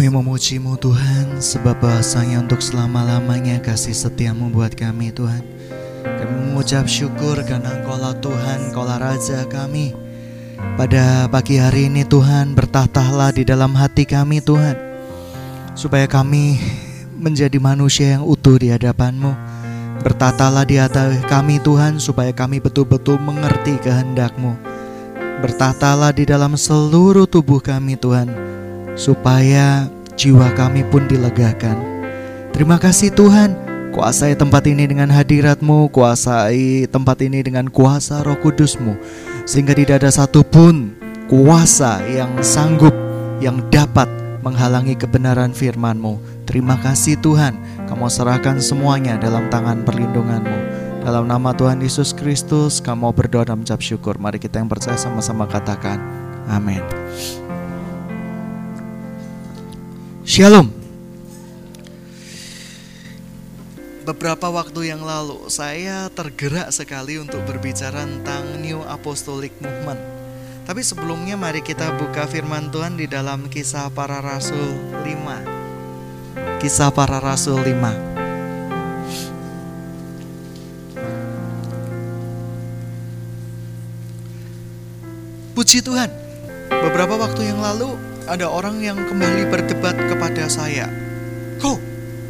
Kami memujimu Tuhan sebab bahasanya untuk selama-lamanya kasih setiamu buat kami Tuhan. Kami mengucap syukur karena engkaulah Tuhan, engkaulah Raja kami. Pada pagi hari ini Tuhan bertahtalah di dalam hati kami Tuhan. Supaya kami menjadi manusia yang utuh di hadapanmu. Bertahtalah di atas kami Tuhan supaya kami betul-betul mengerti kehendakmu. Bertahtalah di dalam seluruh tubuh kami Tuhan supaya jiwa kami pun dilegakan. Terima kasih Tuhan, kuasai tempat ini dengan hadiratmu, kuasai tempat ini dengan kuasa roh kudusmu, sehingga tidak ada satupun kuasa yang sanggup, yang dapat menghalangi kebenaran firmanmu. Terima kasih Tuhan, kamu serahkan semuanya dalam tangan perlindunganmu. Dalam nama Tuhan Yesus Kristus, kamu berdoa dan mengucap syukur. Mari kita yang percaya sama-sama katakan, amin. Shalom. Beberapa waktu yang lalu saya tergerak sekali untuk berbicara tentang New Apostolic Movement. Tapi sebelumnya mari kita buka firman Tuhan di dalam Kisah Para Rasul 5. Kisah Para Rasul 5. Puji Tuhan. Beberapa waktu yang lalu ada orang yang kembali berdebat kepada saya. Kok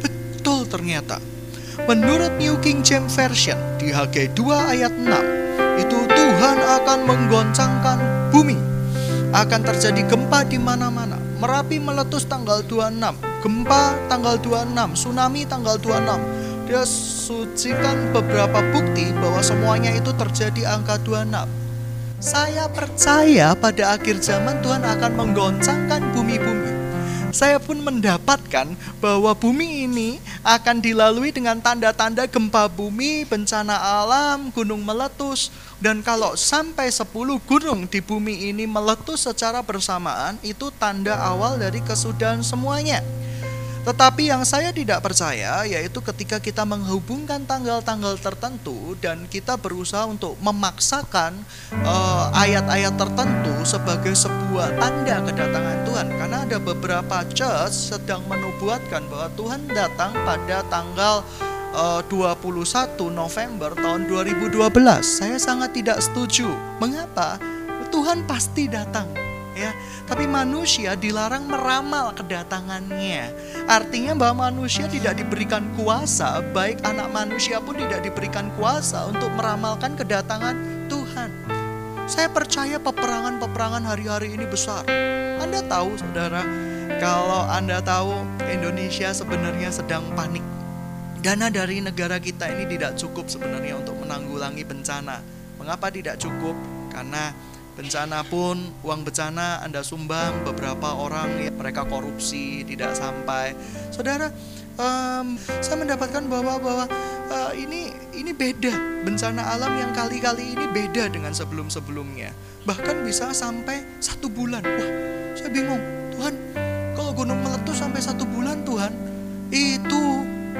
betul ternyata. Menurut New King James Version di HG 2 ayat 6 itu Tuhan akan menggoncangkan bumi. Akan terjadi gempa di mana-mana. Merapi meletus tanggal 26, gempa tanggal 26, tsunami tanggal 26. Dia sucikan beberapa bukti bahwa semuanya itu terjadi angka 26 saya percaya pada akhir zaman Tuhan akan menggoncangkan bumi-bumi. Saya pun mendapatkan bahwa bumi ini akan dilalui dengan tanda-tanda gempa bumi, bencana alam, gunung meletus. Dan kalau sampai 10 gunung di bumi ini meletus secara bersamaan, itu tanda awal dari kesudahan semuanya. Tetapi yang saya tidak percaya yaitu ketika kita menghubungkan tanggal-tanggal tertentu dan kita berusaha untuk memaksakan eh, ayat-ayat uh, tertentu sebagai sebuah tanda kedatangan Tuhan karena ada beberapa church sedang menubuatkan bahwa Tuhan datang pada tanggal uh, 21 November tahun 2012. Saya sangat tidak setuju. Mengapa? Tuhan pasti datang ya. Tapi manusia dilarang meramal kedatangannya. Artinya bahwa manusia tidak diberikan kuasa, baik anak manusia pun tidak diberikan kuasa untuk meramalkan kedatangan Tuhan. Saya percaya peperangan-peperangan hari-hari ini besar. Anda tahu, saudara, kalau Anda tahu Indonesia sebenarnya sedang panik. Dana dari negara kita ini tidak cukup sebenarnya untuk menanggulangi bencana. Mengapa tidak cukup? Karena Bencana pun, uang bencana Anda sumbang, beberapa orang ya, mereka korupsi, tidak sampai. Saudara, um, saya mendapatkan bahwa bahwa uh, ini ini beda bencana alam yang kali-kali ini beda dengan sebelum-sebelumnya. Bahkan bisa sampai satu bulan. Wah, saya bingung. Tuhan, kalau gunung meletus sampai satu bulan Tuhan, itu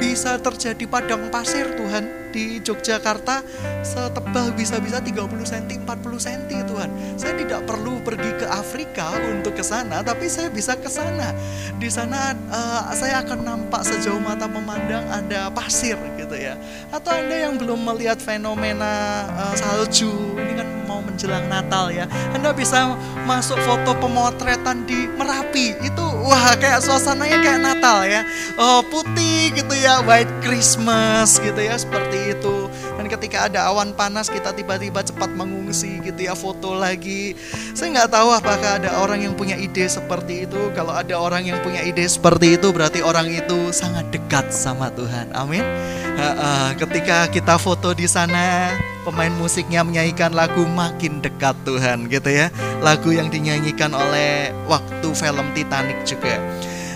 bisa terjadi padang pasir Tuhan di Yogyakarta. Setebal bisa-bisa 30 cm 40 cm Tuhan. Saya tidak perlu pergi ke Afrika untuk ke sana tapi saya bisa ke sana. Di sana uh, saya akan nampak sejauh mata memandang ada pasir gitu ya. Atau Anda yang belum melihat fenomena uh, salju ini kan menjelang Natal ya. Anda bisa masuk foto pemotretan di Merapi. Itu wah kayak suasananya kayak Natal ya. Oh putih gitu ya white Christmas gitu ya seperti itu. Dan ketika ada awan panas kita tiba-tiba cepat mengungsi gitu ya foto lagi. Saya nggak tahu apakah ada orang yang punya ide seperti itu. Kalau ada orang yang punya ide seperti itu berarti orang itu sangat dekat sama Tuhan. Amin. Ketika kita foto di sana pemain musiknya menyanyikan lagu makin dekat Tuhan gitu ya lagu yang dinyanyikan oleh waktu film Titanic juga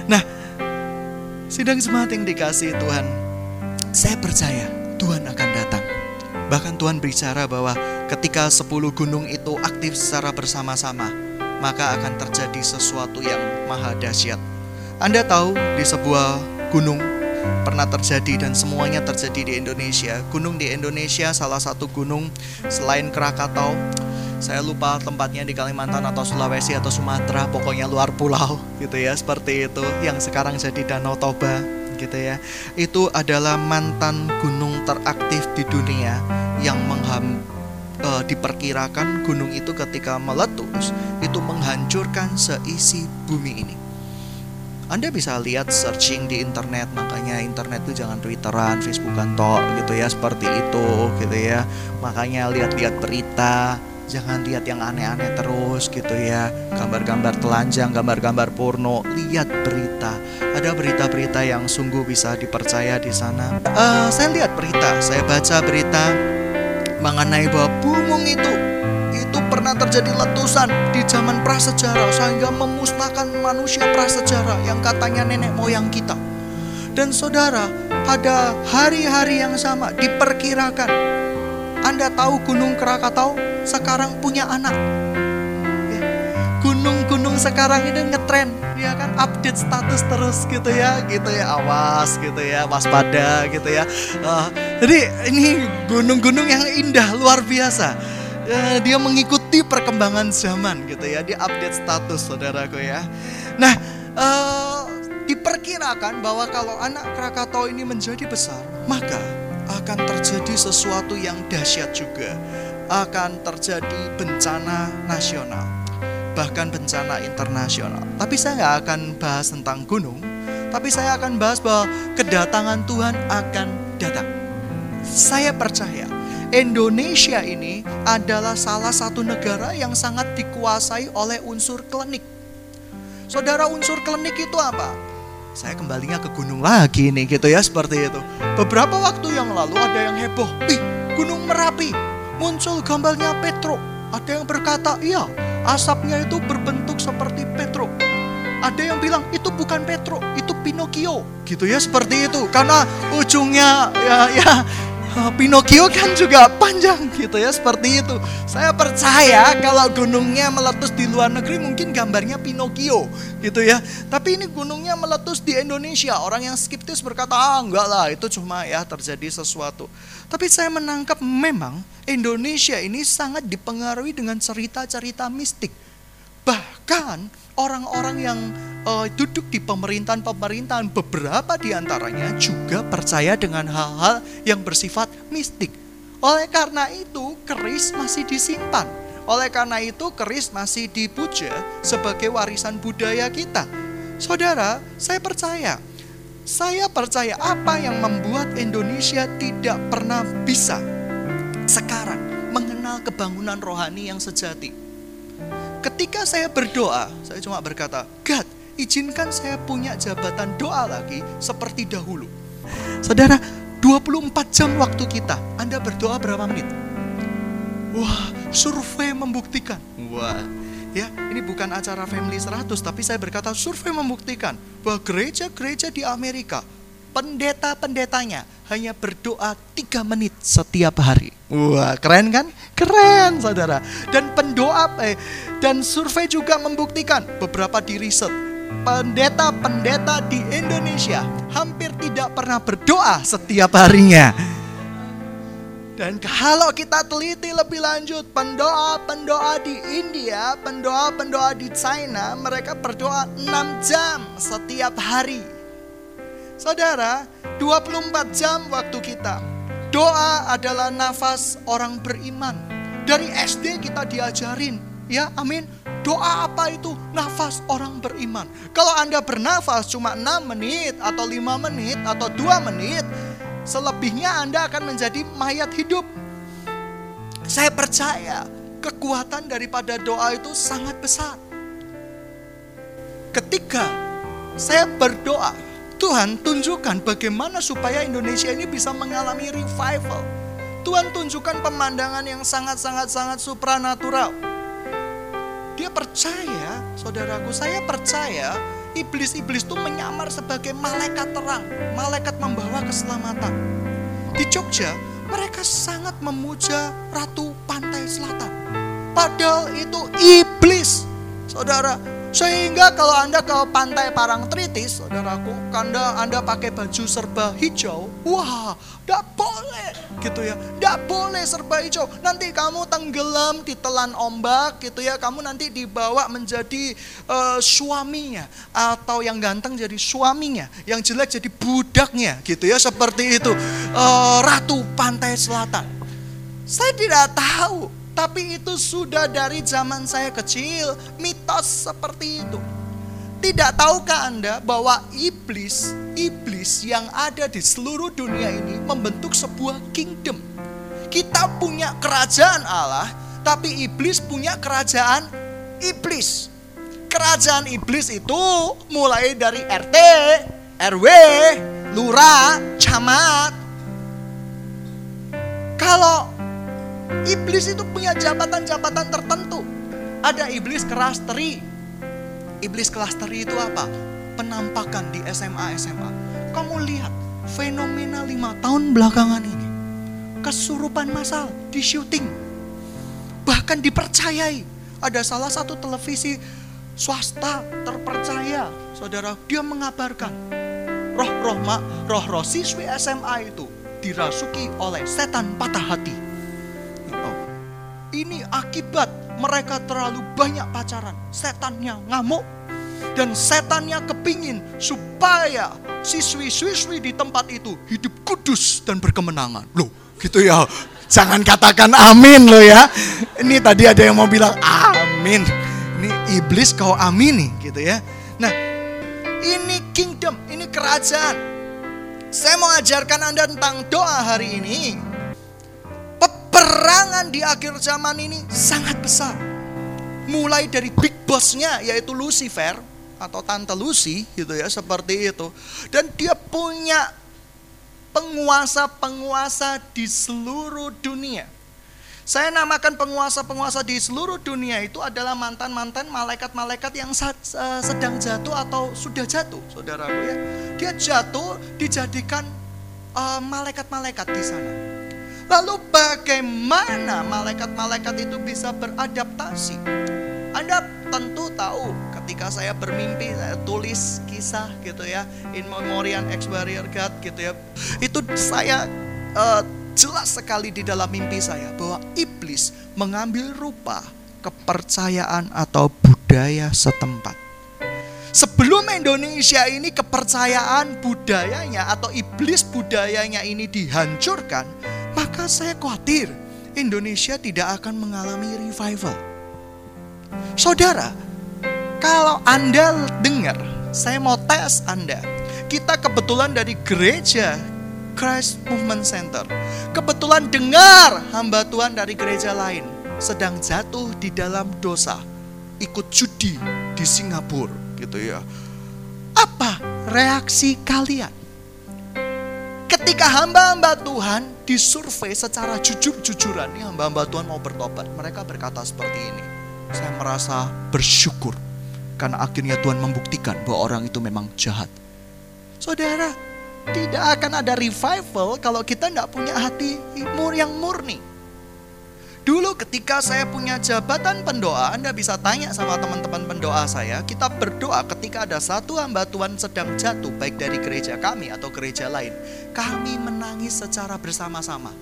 nah Sidang jemaat yang dikasih Tuhan, saya percaya Tuhan akan datang. Bahkan Tuhan bicara bahwa ketika sepuluh gunung itu aktif secara bersama-sama, maka akan terjadi sesuatu yang maha dahsyat. Anda tahu di sebuah gunung pernah terjadi dan semuanya terjadi di Indonesia. Gunung di Indonesia salah satu gunung selain Krakatau Saya lupa tempatnya di Kalimantan atau Sulawesi atau Sumatera, pokoknya luar pulau gitu ya, seperti itu yang sekarang jadi Danau Toba gitu ya. Itu adalah mantan gunung teraktif di dunia yang mengham uh, diperkirakan gunung itu ketika meletus itu menghancurkan seisi bumi ini. Anda bisa lihat searching di internet, makanya internet itu jangan twitteran, facebookan tok gitu ya, seperti itu gitu ya. Makanya lihat-lihat berita, jangan lihat yang aneh-aneh terus gitu ya. Gambar-gambar telanjang, gambar-gambar porno, lihat berita. Ada berita-berita yang sungguh bisa dipercaya di sana. Uh, saya lihat berita, saya baca berita mengenai bahwa bumung itu itu pernah terjadi letusan di zaman prasejarah sehingga memusnahkan manusia prasejarah yang katanya nenek moyang kita. Dan saudara, pada hari-hari yang sama diperkirakan Anda tahu Gunung Krakatau sekarang punya anak. Ya, gunung-gunung sekarang ini ngetren, ya kan update status terus gitu ya, gitu ya, awas gitu ya, waspada gitu ya. Uh, jadi ini gunung-gunung yang indah luar biasa. Uh, dia mengikuti perkembangan zaman gitu ya. Dia update status saudaraku ya. Nah, uh, diperkirakan bahwa kalau anak Krakatau ini menjadi besar, maka akan terjadi sesuatu yang dahsyat juga. Akan terjadi bencana nasional, bahkan bencana internasional. Tapi saya nggak akan bahas tentang gunung, tapi saya akan bahas bahwa kedatangan Tuhan akan datang. Saya percaya Indonesia ini adalah salah satu negara yang sangat dikuasai oleh unsur klinik. Saudara unsur klinik itu apa? Saya kembalinya ke gunung lagi nih gitu ya seperti itu. Beberapa waktu yang lalu ada yang heboh, ih gunung Merapi muncul gambarnya Petro. Ada yang berkata, iya asapnya itu berbentuk seperti Petro. Ada yang bilang itu bukan Petro, itu Pinocchio, gitu ya seperti itu. Karena ujungnya ya ya Pinocchio kan juga panjang gitu ya seperti itu. Saya percaya kalau gunungnya meletus di luar negeri mungkin gambarnya Pinocchio gitu ya. Tapi ini gunungnya meletus di Indonesia. Orang yang skeptis berkata, "Ah, enggak lah, itu cuma ya terjadi sesuatu." Tapi saya menangkap memang Indonesia ini sangat dipengaruhi dengan cerita-cerita mistik. Bahkan orang-orang yang uh, duduk di pemerintahan-pemerintahan beberapa di antaranya juga percaya dengan hal-hal yang bersifat mistik. Oleh karena itu, keris masih disimpan. Oleh karena itu, keris masih dipuja sebagai warisan budaya kita. Saudara, saya percaya. Saya percaya apa yang membuat Indonesia tidak pernah bisa sekarang mengenal kebangunan rohani yang sejati Ketika saya berdoa, saya cuma berkata, God, izinkan saya punya jabatan doa lagi seperti dahulu. Saudara, 24 jam waktu kita, Anda berdoa berapa menit? Wah, survei membuktikan. Wah, ya ini bukan acara family 100 tapi saya berkata survei membuktikan bahwa gereja-gereja di Amerika pendeta-pendetanya hanya berdoa tiga menit setiap hari. Wah, keren kan? Keren, saudara. Dan pendoa eh, dan survei juga membuktikan beberapa di riset pendeta-pendeta di Indonesia hampir tidak pernah berdoa setiap harinya. Dan kalau kita teliti lebih lanjut, pendoa-pendoa di India, pendoa-pendoa di China, mereka berdoa 6 jam setiap hari. Saudara, 24 jam waktu kita. Doa adalah nafas orang beriman. Dari SD kita diajarin, ya amin. Doa apa itu? Nafas orang beriman. Kalau Anda bernafas cuma 6 menit atau 5 menit atau 2 menit, selebihnya Anda akan menjadi mayat hidup. Saya percaya kekuatan daripada doa itu sangat besar. Ketika saya berdoa, Tuhan tunjukkan bagaimana supaya Indonesia ini bisa mengalami revival. Tuhan tunjukkan pemandangan yang sangat-sangat-sangat supranatural. Dia percaya, saudaraku, saya percaya iblis-iblis itu menyamar sebagai malaikat terang, malaikat membawa keselamatan. Di Jogja, mereka sangat memuja Ratu Pantai Selatan. Padahal itu iblis. Saudara, Sehingga kalau Anda ke pantai Parangtritis, saudaraku, Anda, Anda pakai baju serba hijau, wah, tidak boleh gitu ya. Tidak boleh serba hijau. Nanti kamu tenggelam di telan ombak gitu ya. Kamu nanti dibawa menjadi uh, suaminya. Atau yang ganteng jadi suaminya. Yang jelek jadi budaknya gitu ya. Seperti itu. Uh, Ratu Pantai Selatan. Saya tidak tahu tapi itu sudah dari zaman saya kecil, mitos seperti itu. Tidak tahukah Anda bahwa iblis, iblis yang ada di seluruh dunia ini membentuk sebuah kingdom. Kita punya kerajaan Allah, tapi iblis punya kerajaan iblis. Kerajaan iblis itu mulai dari RT, RW, lurah, camat. Kalau Iblis itu punya jabatan-jabatan tertentu. Ada iblis keras teri. Iblis kelas teri itu apa? Penampakan di SMA-SMA. Kamu lihat fenomena lima tahun belakangan ini. Kesurupan massal di syuting. Bahkan dipercayai. Ada salah satu televisi swasta terpercaya. Saudara, dia mengabarkan. Roh-roh roh-roh siswi SMA itu dirasuki oleh setan patah hati ini akibat mereka terlalu banyak pacaran. Setannya ngamuk dan setannya kepingin supaya siswi-siswi di tempat itu hidup kudus dan berkemenangan. Loh, gitu ya. Jangan katakan amin loh ya. Ini tadi ada yang mau bilang amin. Ini iblis kau amini gitu ya. Nah, ini kingdom, ini kerajaan. Saya mau ajarkan Anda tentang doa hari ini peperangan di akhir zaman ini sangat besar. Mulai dari big bossnya yaitu Lucifer atau Tante Lucy gitu ya seperti itu. Dan dia punya penguasa-penguasa di seluruh dunia. Saya namakan penguasa-penguasa di seluruh dunia itu adalah mantan-mantan malaikat-malaikat yang sedang jatuh atau sudah jatuh, saudaraku ya. Dia jatuh dijadikan eh, malaikat-malaikat uh, di sana. Lalu bagaimana malaikat-malaikat itu bisa beradaptasi? Anda tentu tahu ketika saya bermimpi saya tulis kisah gitu ya in memoriam ex barrier God gitu ya. Itu saya uh, jelas sekali di dalam mimpi saya bahwa iblis mengambil rupa kepercayaan atau budaya setempat. Sebelum Indonesia ini kepercayaan budayanya atau iblis budayanya ini dihancurkan, maka saya khawatir Indonesia tidak akan mengalami revival. Saudara, kalau Anda dengar, saya mau tes Anda. Kita kebetulan dari gereja Christ Movement Center. Kebetulan dengar hamba Tuhan dari gereja lain sedang jatuh di dalam dosa, ikut judi di Singapura gitu ya. Apa reaksi kalian? Ketika hamba-hamba Tuhan disurvei secara jujur-jujuran, nih hamba-hamba Tuhan mau bertobat, mereka berkata seperti ini. Saya merasa bersyukur karena akhirnya Tuhan membuktikan bahwa orang itu memang jahat. Saudara, tidak akan ada revival kalau kita tidak punya hati yang murni. Dulu ketika saya punya jabatan pendoa, Anda bisa tanya sama teman-teman pendoa saya, kita berdoa ketika ada satu hamba Tuhan sedang jatuh, baik dari gereja kami atau gereja lain. Kami menangis secara bersama-sama.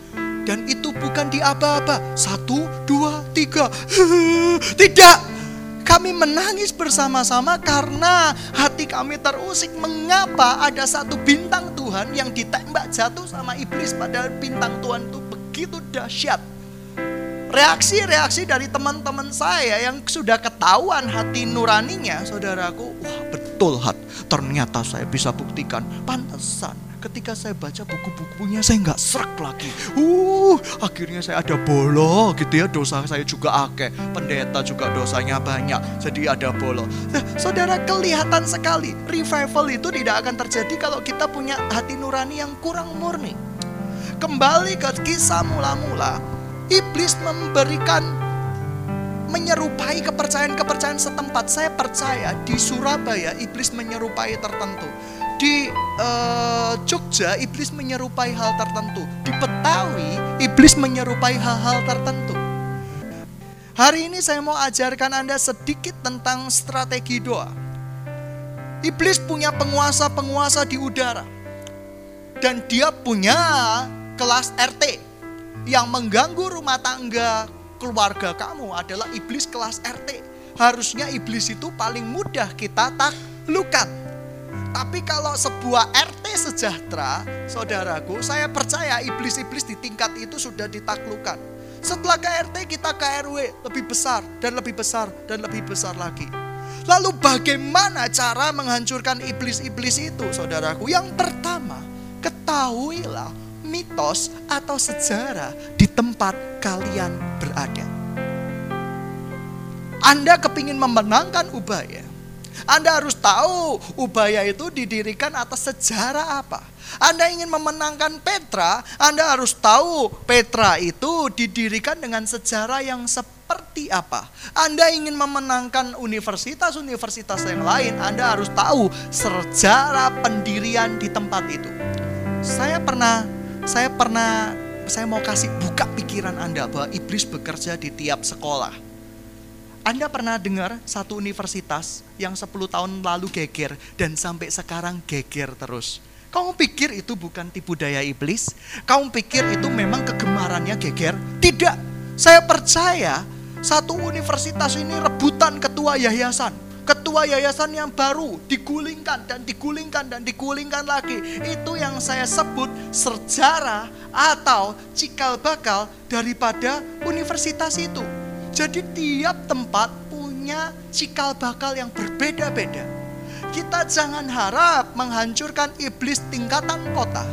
Dan itu bukan di aba-aba. Satu, dua, tiga. Tidak. Kami menangis bersama-sama karena hati kami terusik. Mengapa ada satu bintang Tuhan yang ditembak jatuh sama iblis padahal bintang Tuhan itu begitu dahsyat reaksi-reaksi dari teman-teman saya yang sudah ketahuan hati nuraninya, saudaraku, wah betul hat, ternyata saya bisa buktikan, pantesan ketika saya baca buku-bukunya saya nggak serak lagi. Uh, akhirnya saya ada bolo gitu ya, dosa saya juga akeh, pendeta juga dosanya banyak, jadi ada bolo. Nah, saudara kelihatan sekali, revival itu tidak akan terjadi kalau kita punya hati nurani yang kurang murni. Kembali ke kisah mula-mula, Iblis memberikan menyerupai kepercayaan-kepercayaan setempat. Saya percaya di Surabaya iblis menyerupai tertentu. Di uh, Jogja iblis menyerupai hal tertentu. Di Betawi iblis menyerupai hal-hal tertentu. Hari ini saya mau ajarkan Anda sedikit tentang strategi doa. Iblis punya penguasa-penguasa di udara. Dan dia punya kelas RT yang mengganggu rumah tangga keluarga kamu adalah iblis kelas RT. Harusnya iblis itu paling mudah kita taklukkan. Tapi kalau sebuah RT sejahtera, saudaraku, saya percaya iblis-iblis di tingkat itu sudah ditaklukkan setelah ke RT kita ke RW lebih besar dan lebih besar dan lebih besar lagi. Lalu bagaimana cara menghancurkan iblis-iblis itu saudaraku? Yang pertama, ketahuilah mitos atau sejarah di tempat kalian berada. Anda kepingin memenangkan Ubaya. Anda harus tahu Ubaya itu didirikan atas sejarah apa. Anda ingin memenangkan Petra, Anda harus tahu Petra itu didirikan dengan sejarah yang seperti apa. Anda ingin memenangkan universitas-universitas yang lain, Anda harus tahu sejarah pendirian di tempat itu. Saya pernah saya pernah saya mau kasih buka pikiran Anda bahwa iblis bekerja di tiap sekolah. Anda pernah dengar satu universitas yang 10 tahun lalu geger dan sampai sekarang geger terus. Kamu pikir itu bukan tipu daya iblis? Kamu pikir itu memang kegemarannya geger? Tidak. Saya percaya satu universitas ini rebutan ketua yayasan. Ketua yayasan yang baru digulingkan dan digulingkan dan digulingkan lagi. Itu yang saya sebut sejarah atau cikal bakal daripada universitas itu. Jadi tiap tempat punya cikal bakal yang berbeda-beda. Kita jangan harap menghancurkan iblis tingkatan kota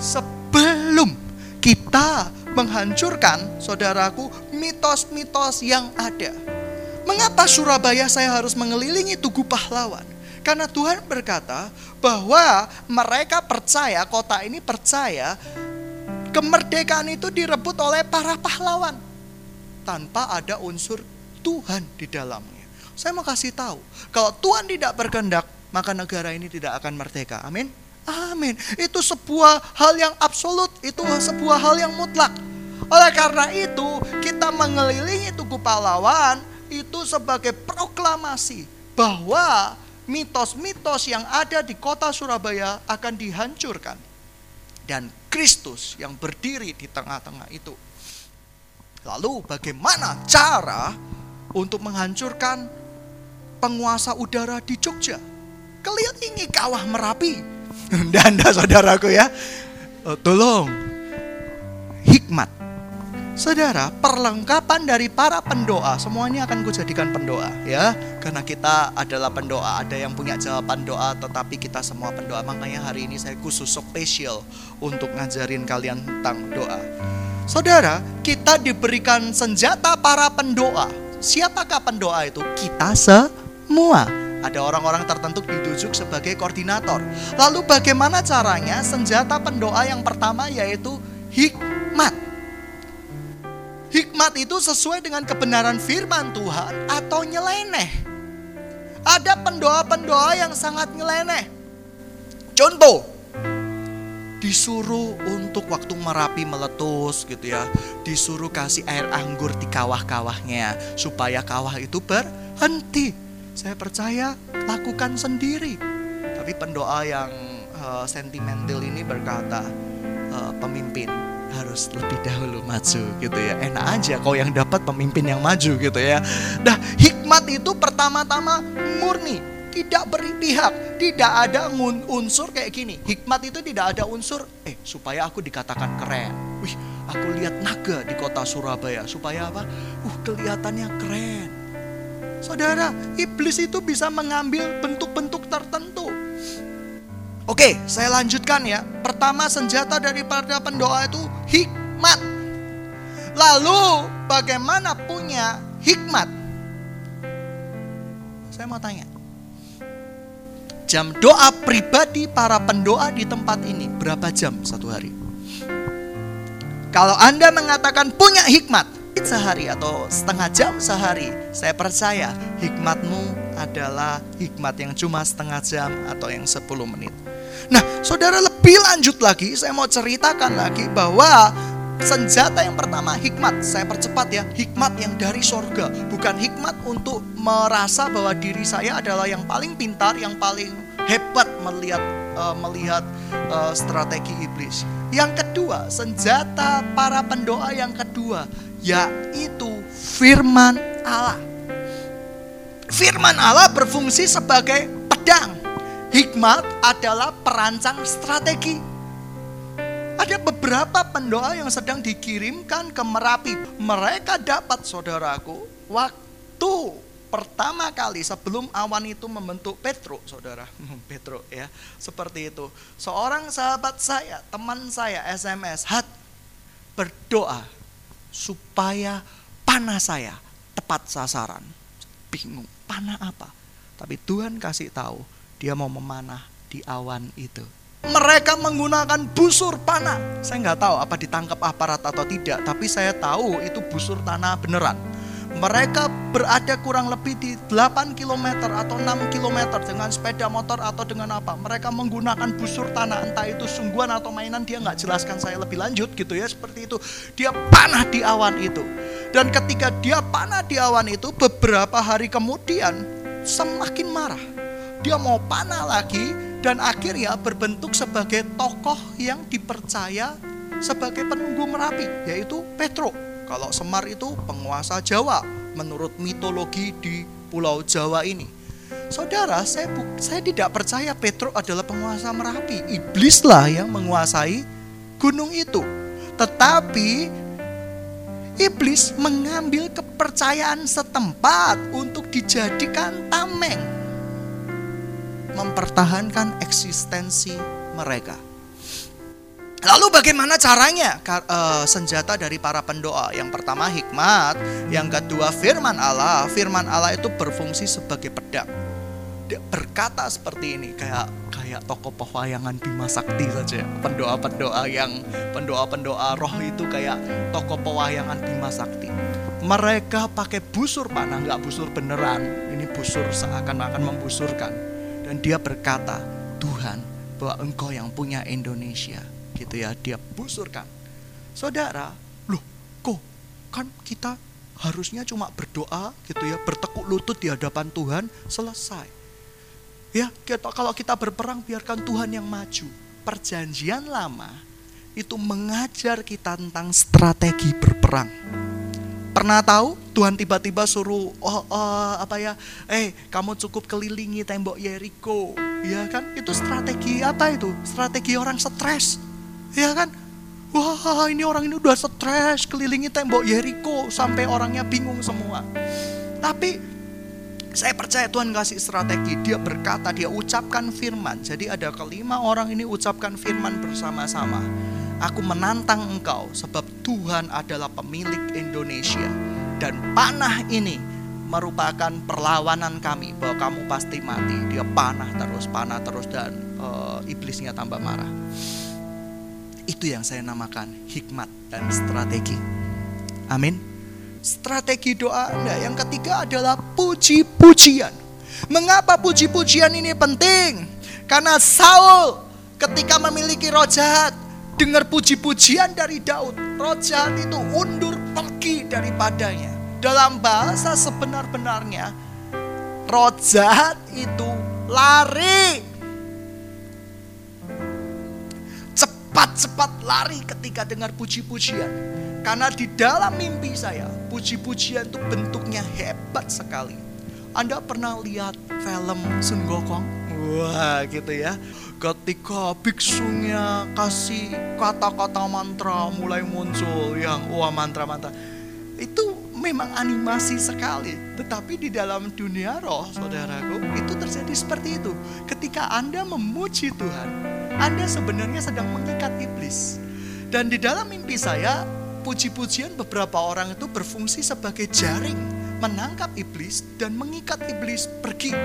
sebelum kita menghancurkan, saudaraku, mitos-mitos yang ada. Mengapa Surabaya saya harus mengelilingi Tugu Pahlawan? Karena Tuhan berkata bahwa mereka percaya, kota ini percaya, kemerdekaan itu direbut oleh para pahlawan. Tanpa ada unsur Tuhan di dalamnya. Saya mau kasih tahu, kalau Tuhan tidak berkehendak, maka negara ini tidak akan merdeka. Amin. Amin. Itu sebuah hal yang absolut, itu sebuah hal yang mutlak. Oleh karena itu, kita mengelilingi Tugu Pahlawan itu sebagai proklamasi bahwa mitos-mitos yang ada di kota Surabaya akan dihancurkan. Dan Kristus yang berdiri di tengah-tengah itu. Lalu bagaimana cara untuk menghancurkan penguasa udara di Jogja? kelilingi kawah Merapi. Dan saudaraku ya, oh, tolong hikmat. Saudara, perlengkapan dari para pendoa semuanya akan kujadikan pendoa ya. Karena kita adalah pendoa, ada yang punya jawaban doa tetapi kita semua pendoa. Makanya hari ini saya khusus spesial untuk ngajarin kalian tentang doa. Saudara, kita diberikan senjata para pendoa. Siapakah pendoa itu? Kita semua. Ada orang-orang tertentu ditunjuk sebagai koordinator. Lalu bagaimana caranya? Senjata pendoa yang pertama yaitu hikmat. Hikmat itu sesuai dengan kebenaran firman Tuhan atau nyeleneh. Ada pendoa-pendoa yang sangat nyeleneh. Contoh, disuruh untuk waktu merapi meletus gitu ya. Disuruh kasih air anggur di kawah-kawahnya supaya kawah itu berhenti. Saya percaya lakukan sendiri. Tapi pendoa yang uh, sentimental ini berkata uh, pemimpin harus lebih dahulu maju gitu ya. Enak aja kau yang dapat pemimpin yang maju gitu ya. Nah, hikmat itu pertama-tama murni, tidak beri pihak, tidak ada unsur kayak gini. Hikmat itu tidak ada unsur eh supaya aku dikatakan keren. Wih, aku lihat naga di kota Surabaya supaya apa? Uh, kelihatannya keren Saudara, iblis itu bisa mengambil bentuk-bentuk tertentu. Oke, saya lanjutkan ya. Pertama, senjata daripada pendoa itu hikmat. Lalu, bagaimana punya hikmat? Saya mau tanya. Jam doa pribadi para pendoa di tempat ini berapa jam satu hari? Kalau Anda mengatakan punya hikmat, sehari atau setengah jam sehari, saya percaya hikmatmu adalah hikmat yang cuma setengah jam atau yang 10 menit. Nah, saudara lebih lanjut lagi, saya mau ceritakan lagi bahwa senjata yang pertama hikmat. Saya percepat ya, hikmat yang dari sorga, bukan hikmat untuk merasa bahwa diri saya adalah yang paling pintar, yang paling hebat melihat uh, melihat uh, strategi iblis. Yang kedua, senjata para pendoa yang kedua yaitu firman Allah. Firman Allah berfungsi sebagai pedang. Hikmat adalah perancang strategi. Ada beberapa pendoa yang sedang dikirimkan ke Merapi. Mereka dapat saudaraku waktu pertama kali sebelum awan itu membentuk Petro, saudara. Petro ya, seperti itu. Seorang sahabat saya, teman saya SMS, hat berdoa supaya panah saya tepat sasaran. Bingung, panah apa? Tapi Tuhan kasih tahu, dia mau memanah di awan itu mereka menggunakan busur panah. Saya nggak tahu apa ditangkap aparat atau tidak, tapi saya tahu itu busur tanah beneran. Mereka berada kurang lebih di 8 km atau 6 km dengan sepeda motor atau dengan apa. Mereka menggunakan busur tanah, entah itu sungguhan atau mainan, dia nggak jelaskan saya lebih lanjut gitu ya, seperti itu. Dia panah di awan itu. Dan ketika dia panah di awan itu, beberapa hari kemudian semakin marah. Dia mau panah lagi, dan akhirnya berbentuk sebagai tokoh yang dipercaya sebagai penunggu Merapi, yaitu Petro. Kalau Semar itu penguasa Jawa menurut mitologi di Pulau Jawa ini. Saudara, saya, saya tidak percaya Petro adalah penguasa Merapi. Iblislah yang menguasai gunung itu. Tetapi iblis mengambil kepercayaan setempat untuk dijadikan tameng mempertahankan eksistensi mereka. Lalu bagaimana caranya uh, senjata dari para pendoa? Yang pertama hikmat, yang kedua firman Allah. Firman Allah itu berfungsi sebagai pedang. Dia berkata seperti ini kayak kayak tokoh pewayangan Bima Sakti saja. Pendoa-pendoa yang pendoa-pendoa roh itu kayak tokoh pewayangan Bima Sakti. Mereka pakai busur panah, nggak busur beneran. Ini busur seakan-akan membusurkan dan dia berkata, Tuhan, bahwa engkau yang punya Indonesia. Gitu ya, dia busurkan. Saudara, loh kok kan kita harusnya cuma berdoa gitu ya, bertekuk lutut di hadapan Tuhan, selesai. Ya, kita, kalau kita berperang biarkan Tuhan yang maju. Perjanjian lama itu mengajar kita tentang strategi berperang Pernah tahu Tuhan tiba-tiba suruh oh, oh apa ya, eh kamu cukup kelilingi tembok Yeriko, ya kan? Itu strategi apa itu? Strategi orang stres, ya kan? Wah ini orang ini udah stres kelilingi tembok Yeriko sampai orangnya bingung semua. Tapi saya percaya Tuhan kasih strategi. Dia berkata, dia ucapkan firman. Jadi ada kelima orang ini ucapkan firman bersama-sama. Aku menantang engkau sebab Tuhan adalah pemilik Indonesia dan panah ini merupakan perlawanan kami bahwa kamu pasti mati. Dia panah terus, panah terus dan uh, iblisnya tambah marah. Itu yang saya namakan hikmat dan strategi. Amin. Strategi doa Anda yang ketiga adalah puji-pujian. Mengapa puji-pujian ini penting? Karena Saul ketika memiliki roh jahat dengar puji-pujian dari Daud, roh jahat itu undur pergi daripadanya. Dalam bahasa sebenar-benarnya, roh jahat itu lari. Cepat-cepat lari ketika dengar puji-pujian. Karena di dalam mimpi saya, puji-pujian itu bentuknya hebat sekali. Anda pernah lihat film Sun Gokong? Wah gitu ya ketika biksunya kasih kata-kata mantra mulai muncul yang wah mantra-mantra. Itu memang animasi sekali tetapi di dalam dunia roh saudaraku itu terjadi seperti itu. Ketika anda memuji Tuhan anda sebenarnya sedang mengikat iblis. Dan di dalam mimpi saya puji-pujian beberapa orang itu berfungsi sebagai jaring menangkap iblis dan mengikat iblis pergi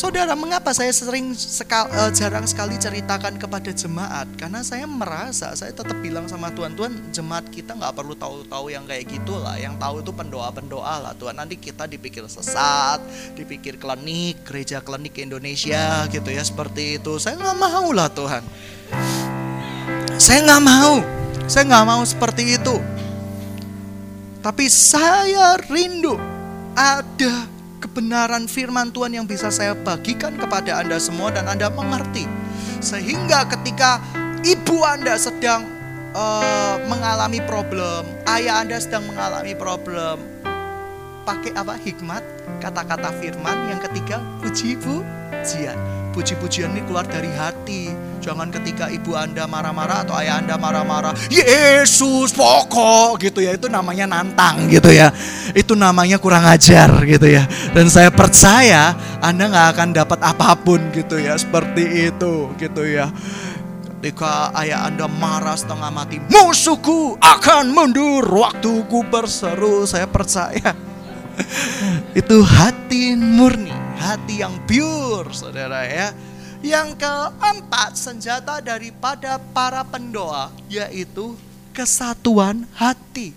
Saudara, mengapa saya sering sekal, uh, jarang sekali ceritakan kepada jemaat? Karena saya merasa, saya tetap bilang sama Tuhan, Tuhan jemaat kita nggak perlu tahu-tahu yang kayak gitulah. Yang tahu itu pendoa-pendoa lah. Tuhan nanti kita dipikir sesat, dipikir klinik, gereja klinik Indonesia gitu ya seperti itu. Saya nggak mau lah Tuhan. Saya nggak mau. Saya nggak mau seperti itu. Tapi saya rindu ada kebenaran firman Tuhan yang bisa saya bagikan kepada Anda semua dan Anda mengerti. Sehingga ketika ibu Anda sedang uh, mengalami problem, ayah Anda sedang mengalami problem, pakai apa? Hikmat kata-kata firman yang ketiga puji pujian. Puji-pujian ini keluar dari hati jangan ketika ibu anda marah-marah atau ayah anda marah-marah Yesus pokok gitu ya. Itu namanya nantang gitu ya. Itu namanya kurang ajar gitu ya. Dan saya percaya anda nggak akan dapat apa pun gitu ya seperti itu gitu ya. Ketika ayah anda marah setengah mati Musuhku akan mundur Waktuku berseru. Saya percaya. Itu hati murni, hati yang pure, saudara ya. Yang keempat, senjata daripada para pendoa, yaitu kesatuan hati.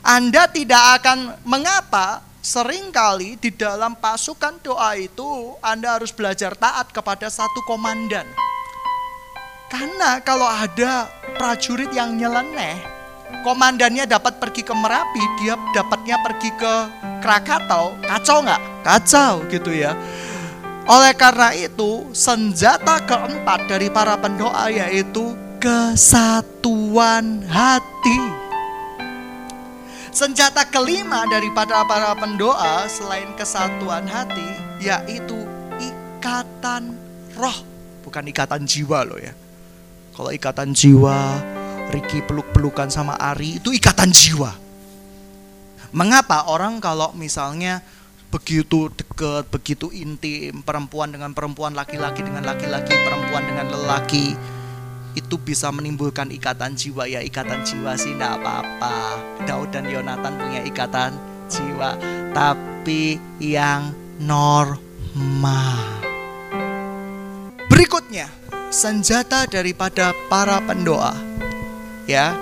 Anda tidak akan mengapa sering kali di dalam pasukan doa itu Anda harus belajar taat kepada satu komandan. Karena kalau ada prajurit yang nyeleneh, komandannya dapat pergi ke Merapi, dia dapatnya pergi ke Krakatau, kacau nggak? Kacau gitu ya. Oleh karena itu, senjata keempat dari para pendoa yaitu kesatuan hati. Senjata kelima daripada para pendoa selain kesatuan hati yaitu ikatan roh, bukan ikatan jiwa loh ya. Kalau ikatan jiwa Ricky peluk-pelukan sama Ari itu ikatan jiwa. Mengapa orang kalau misalnya begitu dekat, begitu intim, perempuan dengan perempuan, laki-laki dengan laki-laki, perempuan dengan lelaki, itu bisa menimbulkan ikatan jiwa. Ya ikatan jiwa sih tidak apa-apa. Daud dan Yonatan punya ikatan jiwa. Tapi yang normal. Berikutnya senjata daripada para pendoa. Ya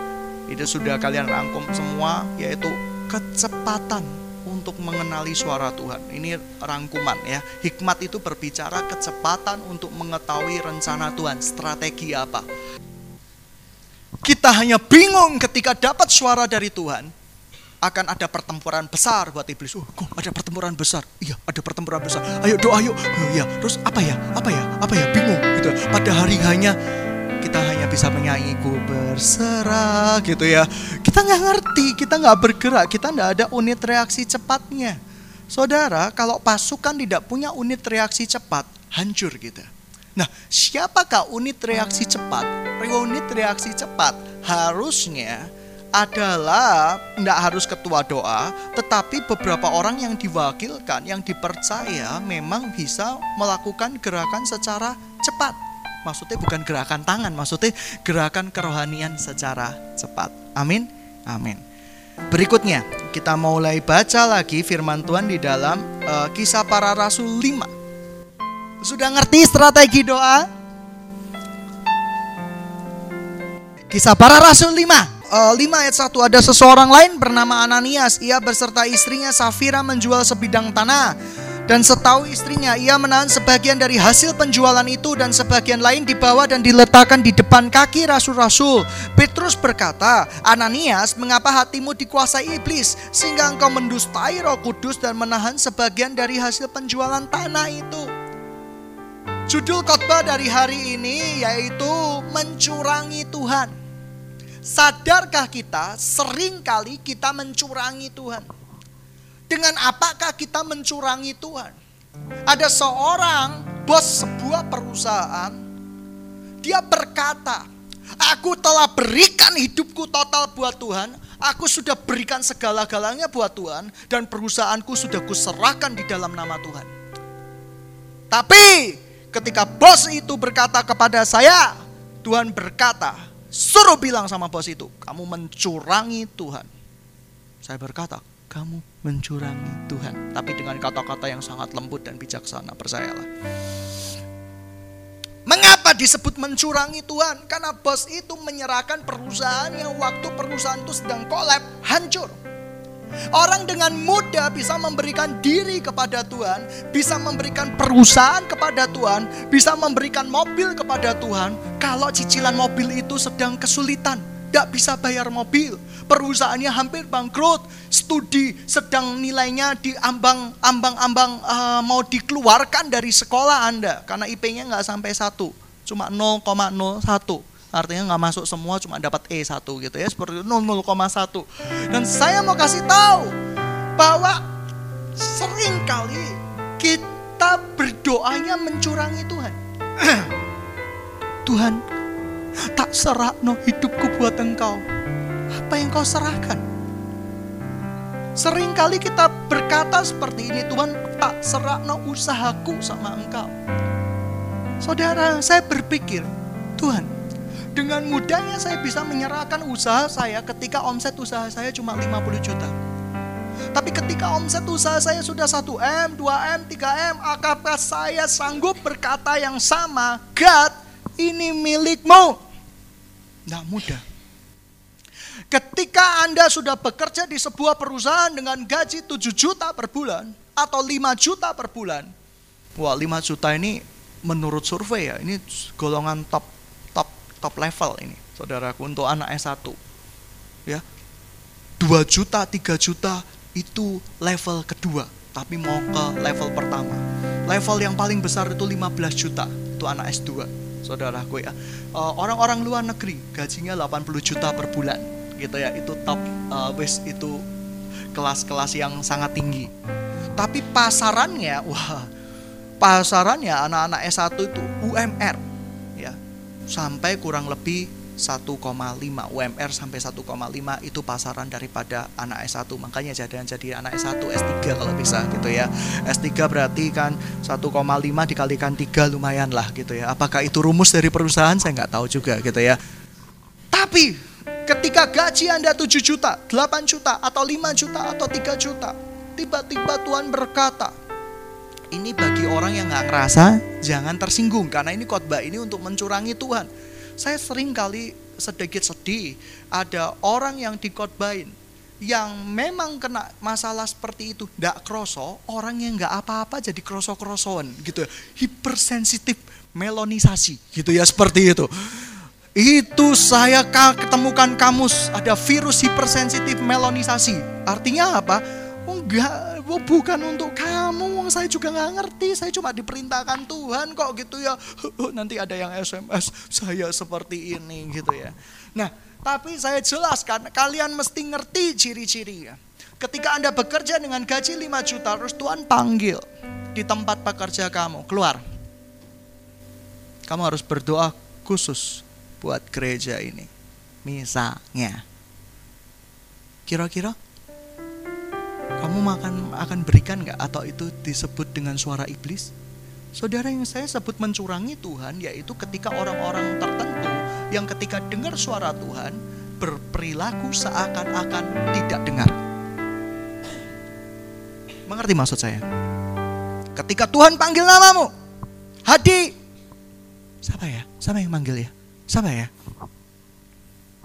itu sudah kalian rangkum semua yaitu kecepatan untuk mengenali suara Tuhan. Ini rangkuman ya. Hikmat itu berbicara kecepatan untuk mengetahui rencana Tuhan, strategi apa. Kita hanya bingung ketika dapat suara dari Tuhan, akan ada pertempuran besar buat iblis. Oh, kok ada pertempuran besar? Iya, ada pertempuran besar. Ayo doa yuk. Iya. Terus apa ya? Apa ya? Apa ya? Bingung gitu. Pada hari hanya kita hanya bisa menyanyi ku berserah gitu ya. Kita nggak ngerti, kita nggak bergerak, kita nggak ada unit reaksi cepatnya. Saudara, kalau pasukan tidak punya unit reaksi cepat, hancur kita. Nah, siapakah unit reaksi cepat? Unit reaksi cepat harusnya adalah tidak harus ketua doa, tetapi beberapa orang yang diwakilkan, yang dipercaya memang bisa melakukan gerakan secara cepat maksudnya bukan gerakan tangan, maksudnya gerakan kerohanian secara cepat. Amin. Amin. Berikutnya, kita mulai baca lagi firman Tuhan di dalam uh, Kisah Para Rasul 5. Sudah ngerti strategi doa? Kisah Para Rasul 5 uh, 5 ayat 1 ada seseorang lain bernama Ananias ia beserta istrinya Safira menjual sebidang tanah dan setahu istrinya, ia menahan sebagian dari hasil penjualan itu dan sebagian lain dibawa dan diletakkan di depan kaki rasul-rasul. Petrus berkata, Ananias, mengapa hatimu dikuasai iblis sehingga engkau mendustai roh kudus dan menahan sebagian dari hasil penjualan tanah itu? Judul khotbah dari hari ini yaitu mencurangi Tuhan. Sadarkah kita sering kali kita mencurangi Tuhan? Dengan apakah kita mencurangi Tuhan? Ada seorang bos sebuah perusahaan, dia berkata, Aku telah berikan hidupku total buat Tuhan, aku sudah berikan segala-galanya buat Tuhan, dan perusahaanku sudah kuserahkan di dalam nama Tuhan. Tapi ketika bos itu berkata kepada saya, Tuhan berkata, suruh bilang sama bos itu, kamu mencurangi Tuhan. Saya berkata, kamu mencurangi Tuhan. Tapi dengan kata-kata yang sangat lembut dan bijaksana, percayalah. Mengapa disebut mencurangi Tuhan? Karena bos itu menyerahkan perusahaan yang waktu perusahaan itu sedang kolab, hancur. Orang dengan mudah bisa memberikan diri kepada Tuhan, bisa memberikan perusahaan kepada Tuhan, bisa memberikan mobil kepada Tuhan. Kalau cicilan mobil itu sedang kesulitan, tidak bisa bayar mobil, perusahaannya hampir bangkrut, studi sedang nilainya di ambang ambang ambang uh, mau dikeluarkan dari sekolah Anda karena IP-nya nggak sampai satu, cuma 0,01. Artinya nggak masuk semua, cuma dapat E satu gitu ya, seperti itu 0,1. Dan saya mau kasih tahu bahwa sering kali kita berdoanya mencurangi Tuhan. Tuhan, tak serah no hidupku buat engkau. Apa yang kau serahkan? Sering kali kita berkata seperti ini, Tuhan tak serah no usahaku sama engkau. Saudara, saya berpikir, Tuhan, dengan mudahnya saya bisa menyerahkan usaha saya ketika omset usaha saya cuma 50 juta. Tapi ketika omset usaha saya sudah 1M, 2M, 3M, apakah saya sanggup berkata yang sama, God, ini milikmu. Tidak mudah. Ketika Anda sudah bekerja di sebuah perusahaan dengan gaji 7 juta per bulan atau 5 juta per bulan. Wah 5 juta ini menurut survei ya, ini golongan top top top level ini saudaraku untuk anak S1. Ya. 2 juta, 3 juta itu level kedua, tapi mau ke level pertama. Level yang paling besar itu 15 juta, itu anak S2 saudaraku ya. Eh, orang-orang luar negeri gajinya 80 juta per bulan gitu ya. Itu top uh, wis itu kelas-kelas yang sangat tinggi. Tapi pasarannya wah pasarannya anak-anak S1 itu UMR ya. Sampai kurang lebih 1,5 UMR sampai 1,5 itu pasaran daripada anak S1 makanya jadi jadi anak S1 S3 kalau bisa gitu ya S3 berarti kan 1,5 dikalikan 3 lumayan lah gitu ya apakah itu rumus dari perusahaan saya nggak tahu juga gitu ya tapi ketika gaji Anda 7 juta 8 juta atau 5 juta atau 3 juta tiba-tiba Tuhan berkata ini bagi orang yang nggak ngerasa jangan tersinggung karena ini khotbah ini untuk mencurangi Tuhan. Saya sering kali sedikit sedih ada orang yang dikotbain yang memang kena masalah seperti itu tidak kroso orang yang nggak apa-apa jadi kroso krosoan gitu hipersensitif melonisasi gitu ya seperti itu itu saya ketemukan kamus ada virus hipersensitif melonisasi artinya apa oh, enggak oh, bukan untuk kamu, saya juga nggak ngerti, saya cuma diperintahkan Tuhan kok gitu ya. Nanti ada yang SMS, saya seperti ini gitu ya. Nah, tapi saya jelaskan, kalian mesti ngerti ciri-cirinya. Ketika Anda bekerja dengan gaji 5 juta, terus Tuhan panggil di tempat pekerja kamu, keluar. Kamu harus berdoa khusus buat gereja ini. Misalnya. Kira-kira kamu makan akan berikan nggak atau itu disebut dengan suara iblis? Saudara yang saya sebut mencurangi Tuhan yaitu ketika orang-orang tertentu yang ketika dengar suara Tuhan berperilaku seakan-akan tidak dengar. Mengerti maksud saya? Ketika Tuhan panggil namamu, Hadi. Siapa ya? Siapa yang manggil ya? Siapa ya?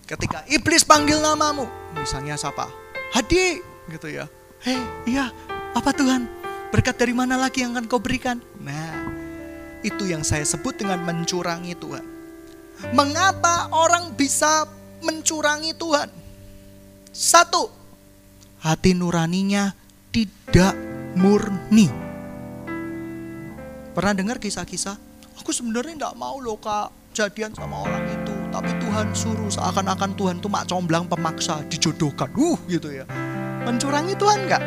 Ketika iblis panggil namamu, misalnya siapa? Hadi, gitu ya Hei, iya, apa Tuhan? Berkat dari mana lagi yang akan kau berikan? Nah, itu yang saya sebut dengan mencurangi Tuhan. Mengapa orang bisa mencurangi Tuhan? Satu, hati nuraninya tidak murni. Pernah dengar kisah-kisah? Aku sebenarnya tidak mau loh kak jadian sama orang itu. Tapi Tuhan suruh seakan-akan Tuhan tuh mak comblang pemaksa dijodohkan. Uh gitu ya. Mencurangi Tuhan enggak?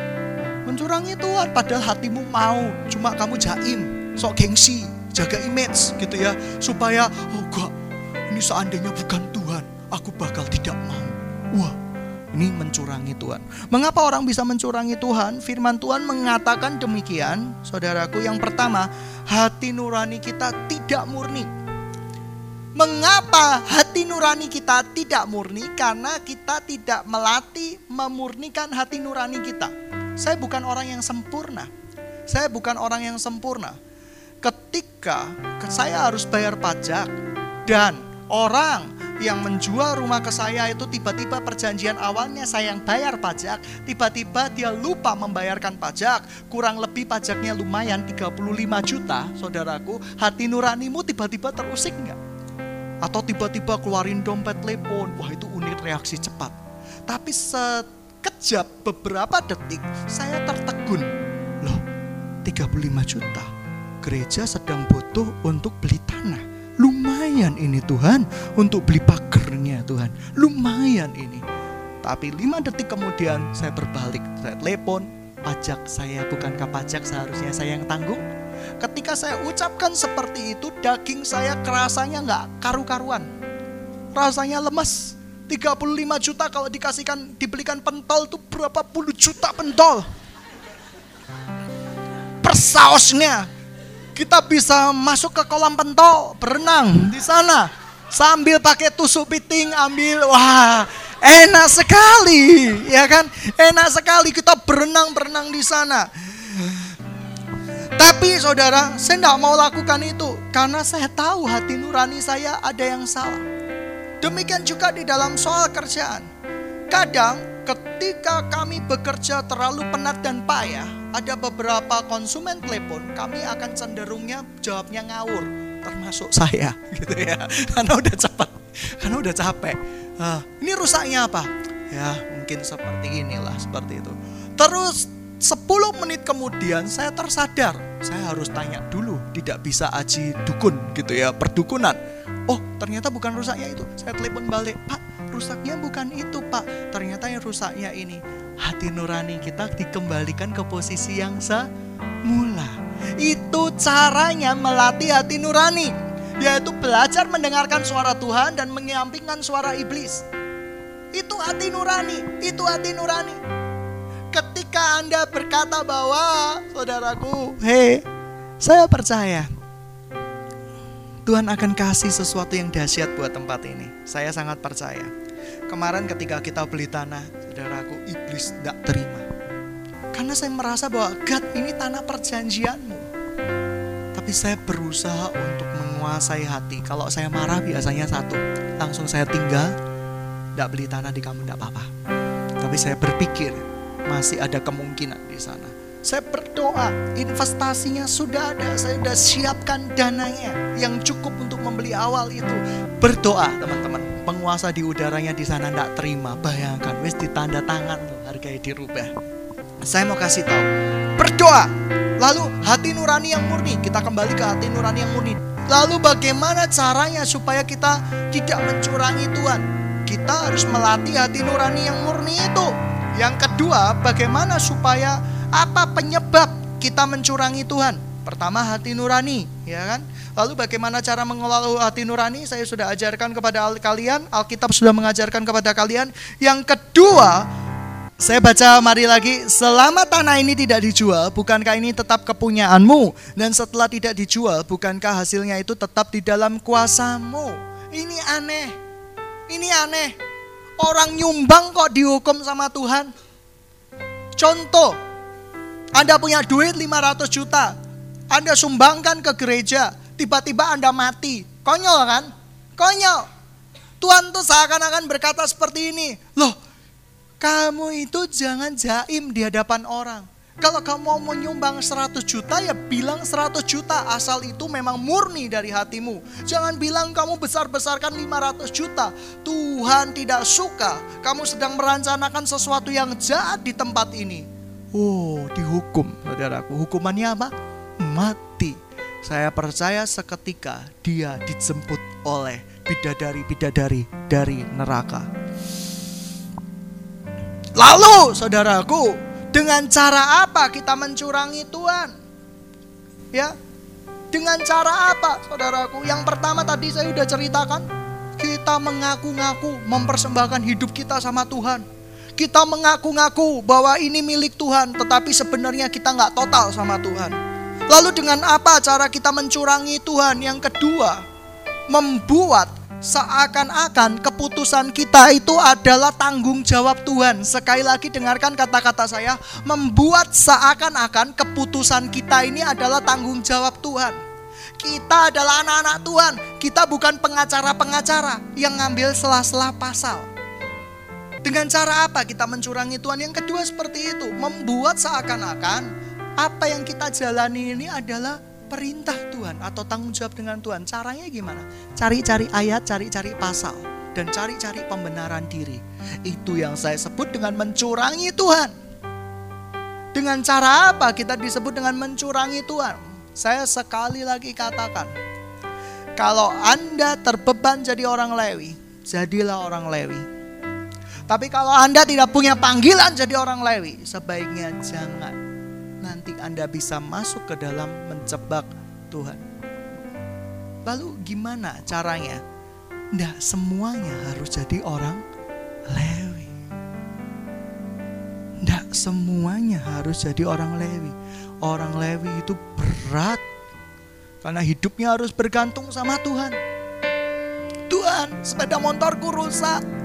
Mencurangi Tuhan padahal hatimu mau, cuma kamu jaim, sok gengsi, jaga image gitu ya, supaya oh gak, ini seandainya bukan Tuhan, aku bakal tidak mau. Wah, ini mencurangi Tuhan. Mengapa orang bisa mencurangi Tuhan? Firman Tuhan mengatakan demikian, saudaraku. Yang pertama, hati nurani kita tidak murni. Mengapa hati nurani kita tidak murni? Karena kita tidak melatih memurnikan hati nurani kita. Saya bukan orang yang sempurna. Saya bukan orang yang sempurna. Ketika saya harus bayar pajak dan orang yang menjual rumah ke saya itu tiba-tiba perjanjian awalnya saya yang bayar pajak, tiba-tiba dia lupa membayarkan pajak, kurang lebih pajaknya lumayan 35 juta, saudaraku, hati nuranimu tiba-tiba terusik enggak? Atau tiba-tiba keluarin dompet telepon. Wah, itu unit reaksi cepat. Tapi sekejap beberapa detik saya tertegun. Loh, 35 juta. Gereja sedang butuh untuk beli tanah. Lumayan ini Tuhan untuk beli pagernya Tuhan. Lumayan ini. Tapi lima detik kemudian saya berbalik, saya telepon, pajak saya bukankah pajak seharusnya saya yang tanggung? Ketika saya ucapkan seperti itu, daging saya kerasanya nggak karu-karuan. Rasanya lemes. 35 juta kalau dikasihkan dibelikan pentol tuh berapa puluh juta pentol. Persausnya kita bisa masuk ke kolam pentol, berenang di sana sambil pakai tusuk piting ambil wah enak sekali ya kan enak sekali kita berenang berenang di sana tapi saudara, saya tidak mau lakukan itu karena saya tahu hati nurani saya ada yang salah. Demikian juga di dalam soal kerjaan. Kadang ketika kami bekerja terlalu penat dan payah, ada beberapa konsumen telepon, kami akan cenderungnya jawabnya ngawur, termasuk saya gitu ya. Karena udah cepat, karena udah capek. Ah, ini rusaknya apa? Ya, mungkin seperti inilah, seperti itu. Terus 10 menit kemudian saya tersadar, saya harus tanya dulu, tidak bisa aji dukun gitu ya, perdukunan. Oh, ternyata bukan rusaknya itu. Saya telepon balik, Pak, rusaknya bukan itu, Pak. Ternyata yang rusaknya ini. Hati nurani kita dikembalikan ke posisi yang semula. Itu caranya melatih hati nurani, yaitu belajar mendengarkan suara Tuhan dan menyampingkan suara iblis. Itu hati nurani, itu hati nurani. Ketika Anda berkata bahwa saudaraku, hei, saya percaya Tuhan akan kasih sesuatu yang dahsyat buat tempat ini. Saya sangat percaya. Kemarin ketika kita beli tanah, saudaraku, iblis tidak terima. Karena saya merasa bahwa God ini tanah perjanjianmu. Tapi saya berusaha untuk menguasai hati. Kalau saya marah biasanya satu, langsung saya tinggal, tidak beli tanah di kamu, tidak apa-apa. Tapi saya berpikir, masih ada kemungkinan di sana. Saya berdoa, investasinya sudah ada, saya sudah siapkan dananya yang cukup untuk membeli awal itu. Berdoa teman-teman, penguasa di udaranya di sana tidak terima. Bayangkan, wis ditanda tangan harganya dirubah. Saya mau kasih tahu, berdoa. Lalu hati nurani yang murni, kita kembali ke hati nurani yang murni. Lalu bagaimana caranya supaya kita tidak mencurangi Tuhan? Kita harus melatih hati nurani yang murni itu. Yang kedua, bagaimana supaya apa penyebab kita mencurangi Tuhan? Pertama hati nurani, ya kan? Lalu bagaimana cara mengelola hati nurani? Saya sudah ajarkan kepada kalian, Alkitab sudah mengajarkan kepada kalian. Yang kedua, saya baca mari lagi, selama tanah ini tidak dijual, bukankah ini tetap kepunyaanmu? Dan setelah tidak dijual, bukankah hasilnya itu tetap di dalam kuasamu? Ini aneh. Ini aneh. Orang nyumbang kok dihukum sama Tuhan. Contoh, Anda punya duit 500 juta. Anda sumbangkan ke gereja, tiba-tiba Anda mati. Konyol kan? Konyol. Tuhan tuh seakan-akan berkata seperti ini. Loh, kamu itu jangan jaim di hadapan orang. Kalau kamu mau menyumbang 100 juta ya bilang 100 juta asal itu memang murni dari hatimu. Jangan bilang kamu besar-besarkan 500 juta. Tuhan tidak suka kamu sedang merencanakan sesuatu yang jahat di tempat ini. Oh, dihukum saudaraku. Hukumannya apa? Mati. Saya percaya seketika dia dijemput oleh bidadari-bidadari dari neraka. Lalu saudaraku, dengan cara apa kita mencurangi Tuhan? Ya, dengan cara apa, saudaraku? Yang pertama tadi saya sudah ceritakan, kita mengaku-ngaku mempersembahkan hidup kita sama Tuhan. Kita mengaku-ngaku bahwa ini milik Tuhan, tetapi sebenarnya kita nggak total sama Tuhan. Lalu dengan apa cara kita mencurangi Tuhan? Yang kedua, membuat seakan-akan keputusan kita itu adalah tanggung jawab Tuhan. Sekali lagi dengarkan kata-kata saya, membuat seakan-akan keputusan kita ini adalah tanggung jawab Tuhan. Kita adalah anak-anak Tuhan, kita bukan pengacara-pengacara yang ngambil sela-sela pasal. Dengan cara apa kita mencurangi Tuhan? Yang kedua seperti itu, membuat seakan-akan apa yang kita jalani ini adalah perintah Tuhan atau tanggung jawab dengan Tuhan. Caranya gimana? Cari-cari ayat, cari-cari pasal, dan cari-cari pembenaran diri. Itu yang saya sebut dengan mencurangi Tuhan. Dengan cara apa kita disebut dengan mencurangi Tuhan? Saya sekali lagi katakan, kalau Anda terbeban jadi orang Lewi, jadilah orang Lewi. Tapi kalau Anda tidak punya panggilan jadi orang Lewi, sebaiknya jangan. Nanti Anda bisa masuk ke dalam menjebak Tuhan. Lalu gimana caranya? Tidak semuanya harus jadi orang Lewi. Tidak semuanya harus jadi orang Lewi. Orang Lewi itu berat karena hidupnya harus bergantung sama Tuhan. Tuhan, sepeda motorku rusak.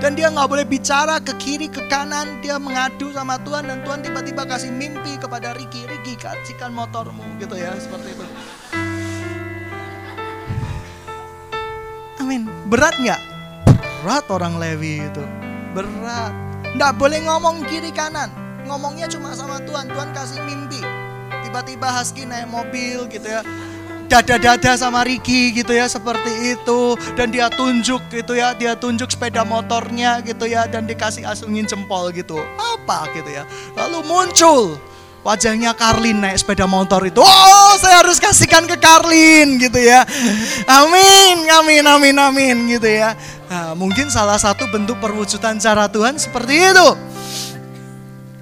Dan dia nggak boleh bicara ke kiri, ke kanan. Dia mengadu sama Tuhan dan Tuhan tiba-tiba kasih mimpi kepada Riki. Riki, kasihkan motormu gitu ya, seperti itu. Amin. Berat nggak? Berat orang Lewi itu. Berat. Nggak boleh ngomong kiri kanan. Ngomongnya cuma sama Tuhan. Tuhan kasih mimpi tiba-tiba Husky naik mobil gitu ya dada-dada sama Ricky gitu ya seperti itu. Dan dia tunjuk gitu ya dia tunjuk sepeda motornya gitu ya dan dikasih asungin jempol gitu. Apa gitu ya? Lalu muncul wajahnya Karlin naik sepeda motor itu. Oh saya harus kasihkan ke Karlin gitu ya. Amin amin amin amin gitu ya. Nah, mungkin salah satu bentuk perwujudan cara Tuhan seperti itu.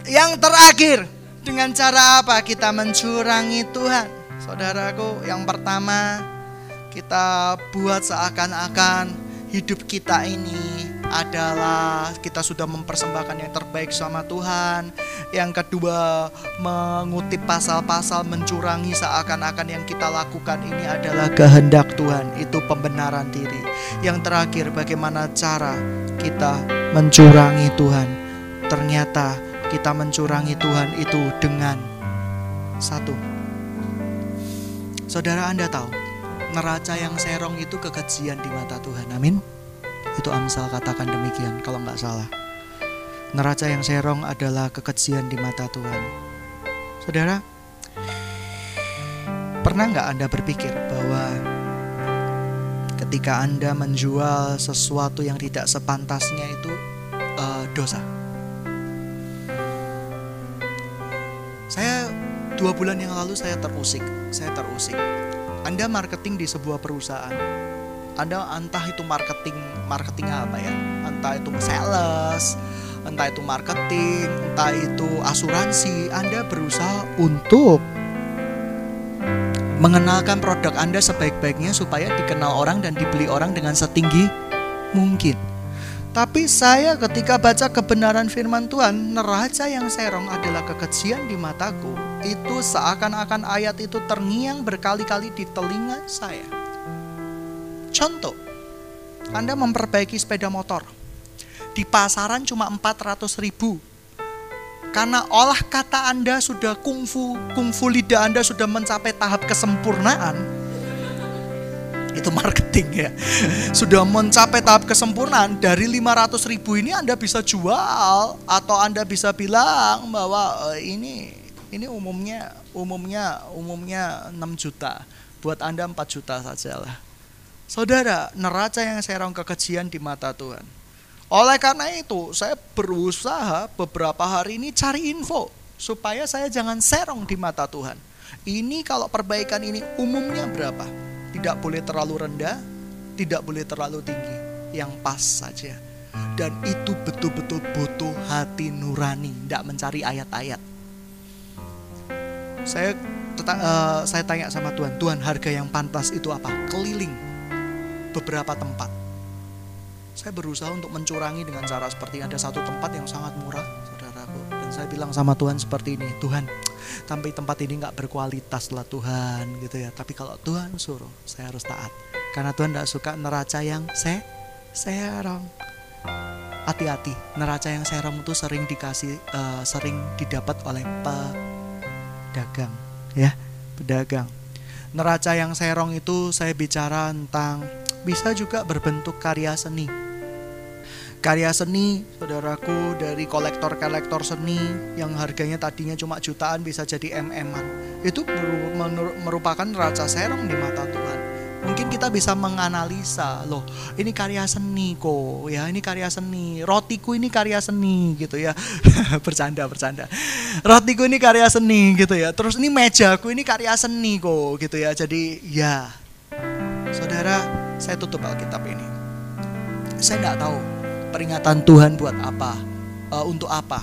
Yang terakhir dengan cara apa kita mencurangi Tuhan? Saudaraku, yang pertama kita buat seakan-akan hidup kita ini adalah kita sudah mempersembahkan yang terbaik sama Tuhan. Yang kedua, mengutip pasal-pasal mencurangi seakan-akan yang kita lakukan ini adalah kehendak Tuhan. Itu pembenaran diri. Yang terakhir, bagaimana cara kita mencurangi Tuhan? Ternyata kita mencurangi Tuhan itu dengan satu. Saudara Anda tahu, neraca yang serong itu kekejian di mata Tuhan. Amin. Itu Amsal katakan demikian kalau nggak salah. Neraca yang serong adalah kekejian di mata Tuhan. Saudara, pernah nggak Anda berpikir bahwa ketika Anda menjual sesuatu yang tidak sepantasnya itu uh, dosa? Saya dua bulan yang lalu saya terusik, saya terusik. Anda marketing di sebuah perusahaan, Anda entah itu marketing, marketing apa ya, entah itu sales, entah itu marketing, entah itu asuransi, Anda berusaha untuk mengenalkan produk Anda sebaik-baiknya supaya dikenal orang dan dibeli orang dengan setinggi mungkin. Tapi saya ketika baca kebenaran firman Tuhan, neraca yang serong adalah kekejian di mataku. Itu seakan-akan ayat itu terngiang berkali-kali di telinga saya. Contoh, Anda memperbaiki sepeda motor. Di pasaran cuma 400 ribu. Karena olah kata Anda sudah kungfu, kungfu lidah Anda sudah mencapai tahap kesempurnaan, itu marketing ya. Sudah mencapai tahap kesempurnaan dari 500 ribu ini Anda bisa jual atau Anda bisa bilang bahwa e, ini ini umumnya umumnya umumnya 6 juta. Buat Anda 4 juta saja lah. Saudara, neraca yang serong kekejian di mata Tuhan. Oleh karena itu, saya berusaha beberapa hari ini cari info supaya saya jangan serong di mata Tuhan. Ini kalau perbaikan ini umumnya berapa? Tidak boleh terlalu rendah, tidak boleh terlalu tinggi. Yang pas saja. Dan itu betul-betul butuh hati nurani, tidak mencari ayat-ayat. Saya uh, saya tanya sama Tuhan, Tuhan harga yang pantas itu apa? Keliling beberapa tempat. Saya berusaha untuk mencurangi dengan cara seperti ada satu tempat yang sangat murah, saudaraku. Dan saya bilang sama Tuhan seperti ini, Tuhan, tapi tempat ini nggak berkualitas lah Tuhan gitu ya tapi kalau Tuhan suruh saya harus taat karena Tuhan tidak suka neraca yang se serong hati-hati neraca yang serong itu sering dikasih uh, sering didapat oleh pedagang ya pedagang. Neraca yang serong itu saya bicara tentang bisa juga berbentuk karya seni. Karya seni saudaraku dari kolektor-kolektor seni yang harganya tadinya cuma jutaan bisa jadi mm-an itu merupakan raja serong di mata Tuhan. Mungkin kita bisa menganalisa, loh, ini karya seni kok, ya, ini karya seni. Rotiku ini karya seni gitu ya. bercanda, bercanda. Rotiku ini karya seni gitu ya. Terus ini mejaku ini karya seni kok gitu ya. Jadi ya, saudara, saya tutup Alkitab ini. Saya nggak tahu peringatan Tuhan buat apa, uh, untuk apa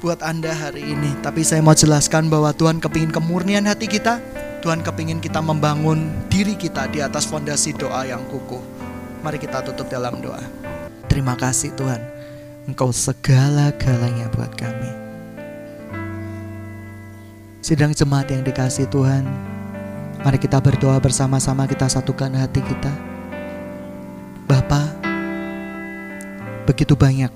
buat Anda hari ini. Tapi saya mau jelaskan bahwa Tuhan kepingin kemurnian hati kita. Tuhan kepingin kita membangun diri kita di atas fondasi doa yang kukuh. Mari kita tutup dalam doa. Terima kasih Tuhan. Engkau segala-galanya buat kami. Sidang jemaat yang dikasih Tuhan, mari kita berdoa bersama-sama kita satukan hati kita. Bapak, begitu banyak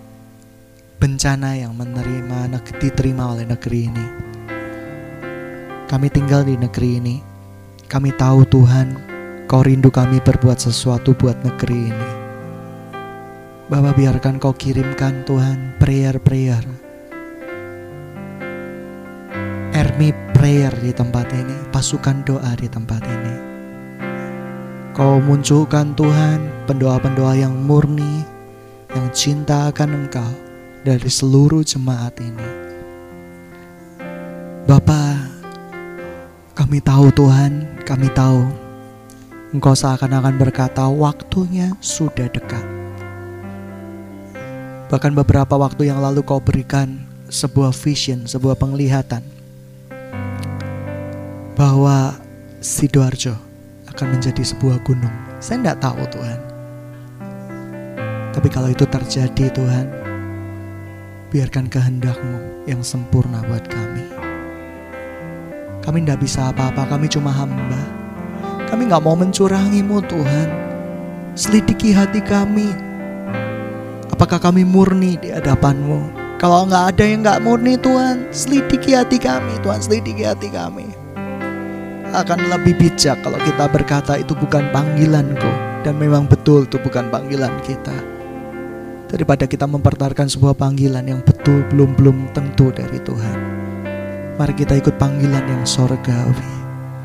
bencana yang menerima diterima oleh negeri ini. Kami tinggal di negeri ini. Kami tahu Tuhan, Kau rindu kami berbuat sesuatu buat negeri ini. Bapak biarkan Kau kirimkan Tuhan prayer-prayer. Army prayer di tempat ini, pasukan doa di tempat ini. Kau munculkan Tuhan pendoa-pendoa yang murni, yang cinta akan Engkau dari seluruh jemaat ini. Bapak, kami tahu Tuhan, kami tahu Engkau seakan-akan berkata waktunya sudah dekat. Bahkan beberapa waktu yang lalu kau berikan sebuah vision, sebuah penglihatan bahwa Sidoarjo akan menjadi sebuah gunung. Saya tidak tahu Tuhan. Tapi kalau itu terjadi Tuhan, biarkan kehendakmu yang sempurna buat kami. Kami tidak bisa apa-apa, kami cuma hamba. Kami nggak mau mencurangimu Tuhan. Selidiki hati kami. Apakah kami murni di hadapanmu? Kalau nggak ada yang nggak murni Tuhan, selidiki hati kami Tuhan, selidiki hati kami. Akan lebih bijak kalau kita berkata itu bukan panggilanku dan memang betul itu bukan panggilan kita daripada kita mempertaruhkan sebuah panggilan yang betul belum-belum tentu dari Tuhan. Mari kita ikut panggilan yang sorgawi.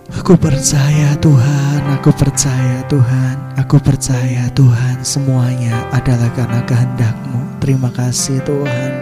Aku percaya Tuhan, aku percaya Tuhan, aku percaya Tuhan semuanya adalah karena kehendakmu. Terima kasih Tuhan.